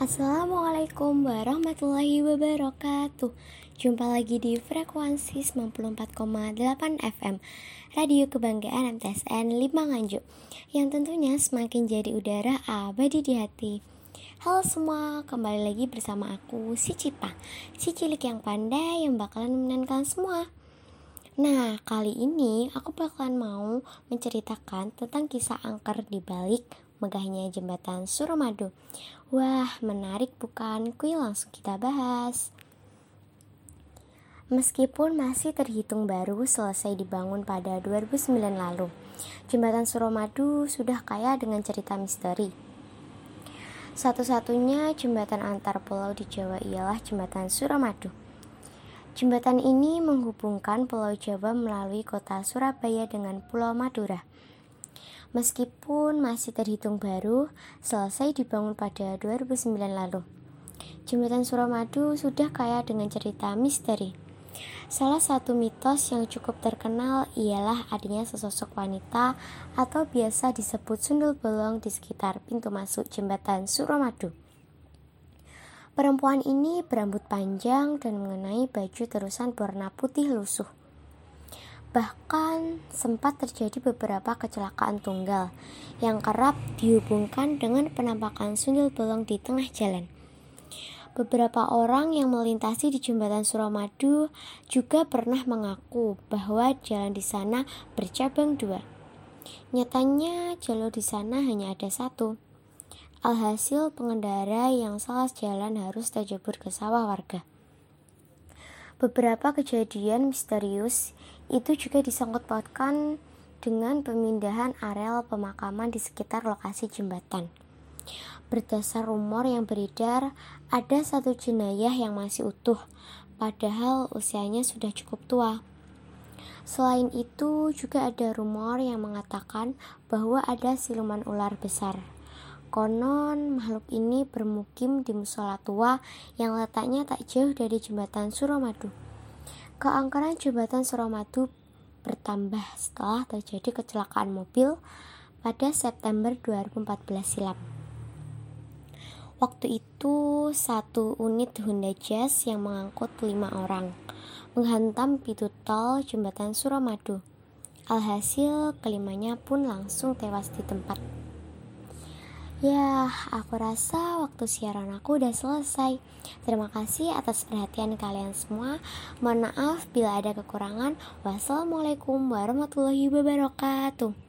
Assalamualaikum warahmatullahi wabarakatuh. Jumpa lagi di frekuensi 94,8 FM Radio Kebanggaan MTSN 5 Nganjuk Yang tentunya semakin jadi udara abadi di hati. Halo semua, kembali lagi bersama aku si Cipa Si cilik yang pandai yang bakalan menenangkan semua Nah, kali ini aku bakalan mau menceritakan tentang kisah angker di balik megahnya jembatan Suramadu. Wah, menarik bukan? Kuy langsung kita bahas. Meskipun masih terhitung baru selesai dibangun pada 2009 lalu, jembatan Suramadu sudah kaya dengan cerita misteri. Satu-satunya jembatan antar pulau di Jawa ialah jembatan Suramadu. Jembatan ini menghubungkan Pulau Jawa melalui kota Surabaya dengan Pulau Madura. Meskipun masih terhitung baru, selesai dibangun pada 2009 lalu. Jembatan Suramadu sudah kaya dengan cerita misteri. Salah satu mitos yang cukup terkenal ialah adanya sesosok wanita atau biasa disebut sundul bolong di sekitar pintu masuk jembatan Suramadu. Perempuan ini berambut panjang dan mengenai baju terusan berwarna putih lusuh. Bahkan sempat terjadi beberapa kecelakaan tunggal yang kerap dihubungkan dengan penampakan sundul bolong di tengah jalan. Beberapa orang yang melintasi di jembatan Suramadu juga pernah mengaku bahwa jalan di sana bercabang dua. Nyatanya jalur di sana hanya ada satu. Alhasil pengendara yang salah jalan harus terjebur ke sawah warga. Beberapa kejadian misterius itu juga disangkut pautkan dengan pemindahan areal pemakaman di sekitar lokasi jembatan. Berdasar rumor yang beredar, ada satu jenayah yang masih utuh, padahal usianya sudah cukup tua. Selain itu, juga ada rumor yang mengatakan bahwa ada siluman ular besar. Konon, makhluk ini bermukim di musola tua yang letaknya tak jauh dari jembatan Suramadu. Keangkeran jembatan Suramadu bertambah setelah terjadi kecelakaan mobil pada September 2014 silam. Waktu itu, satu unit Honda Jazz yang mengangkut lima orang menghantam pintu tol jembatan Suramadu. Alhasil, kelimanya pun langsung tewas di tempat. Ya, aku rasa waktu siaran aku udah selesai. Terima kasih atas perhatian kalian semua. Mohon maaf bila ada kekurangan. Wassalamualaikum warahmatullahi wabarakatuh.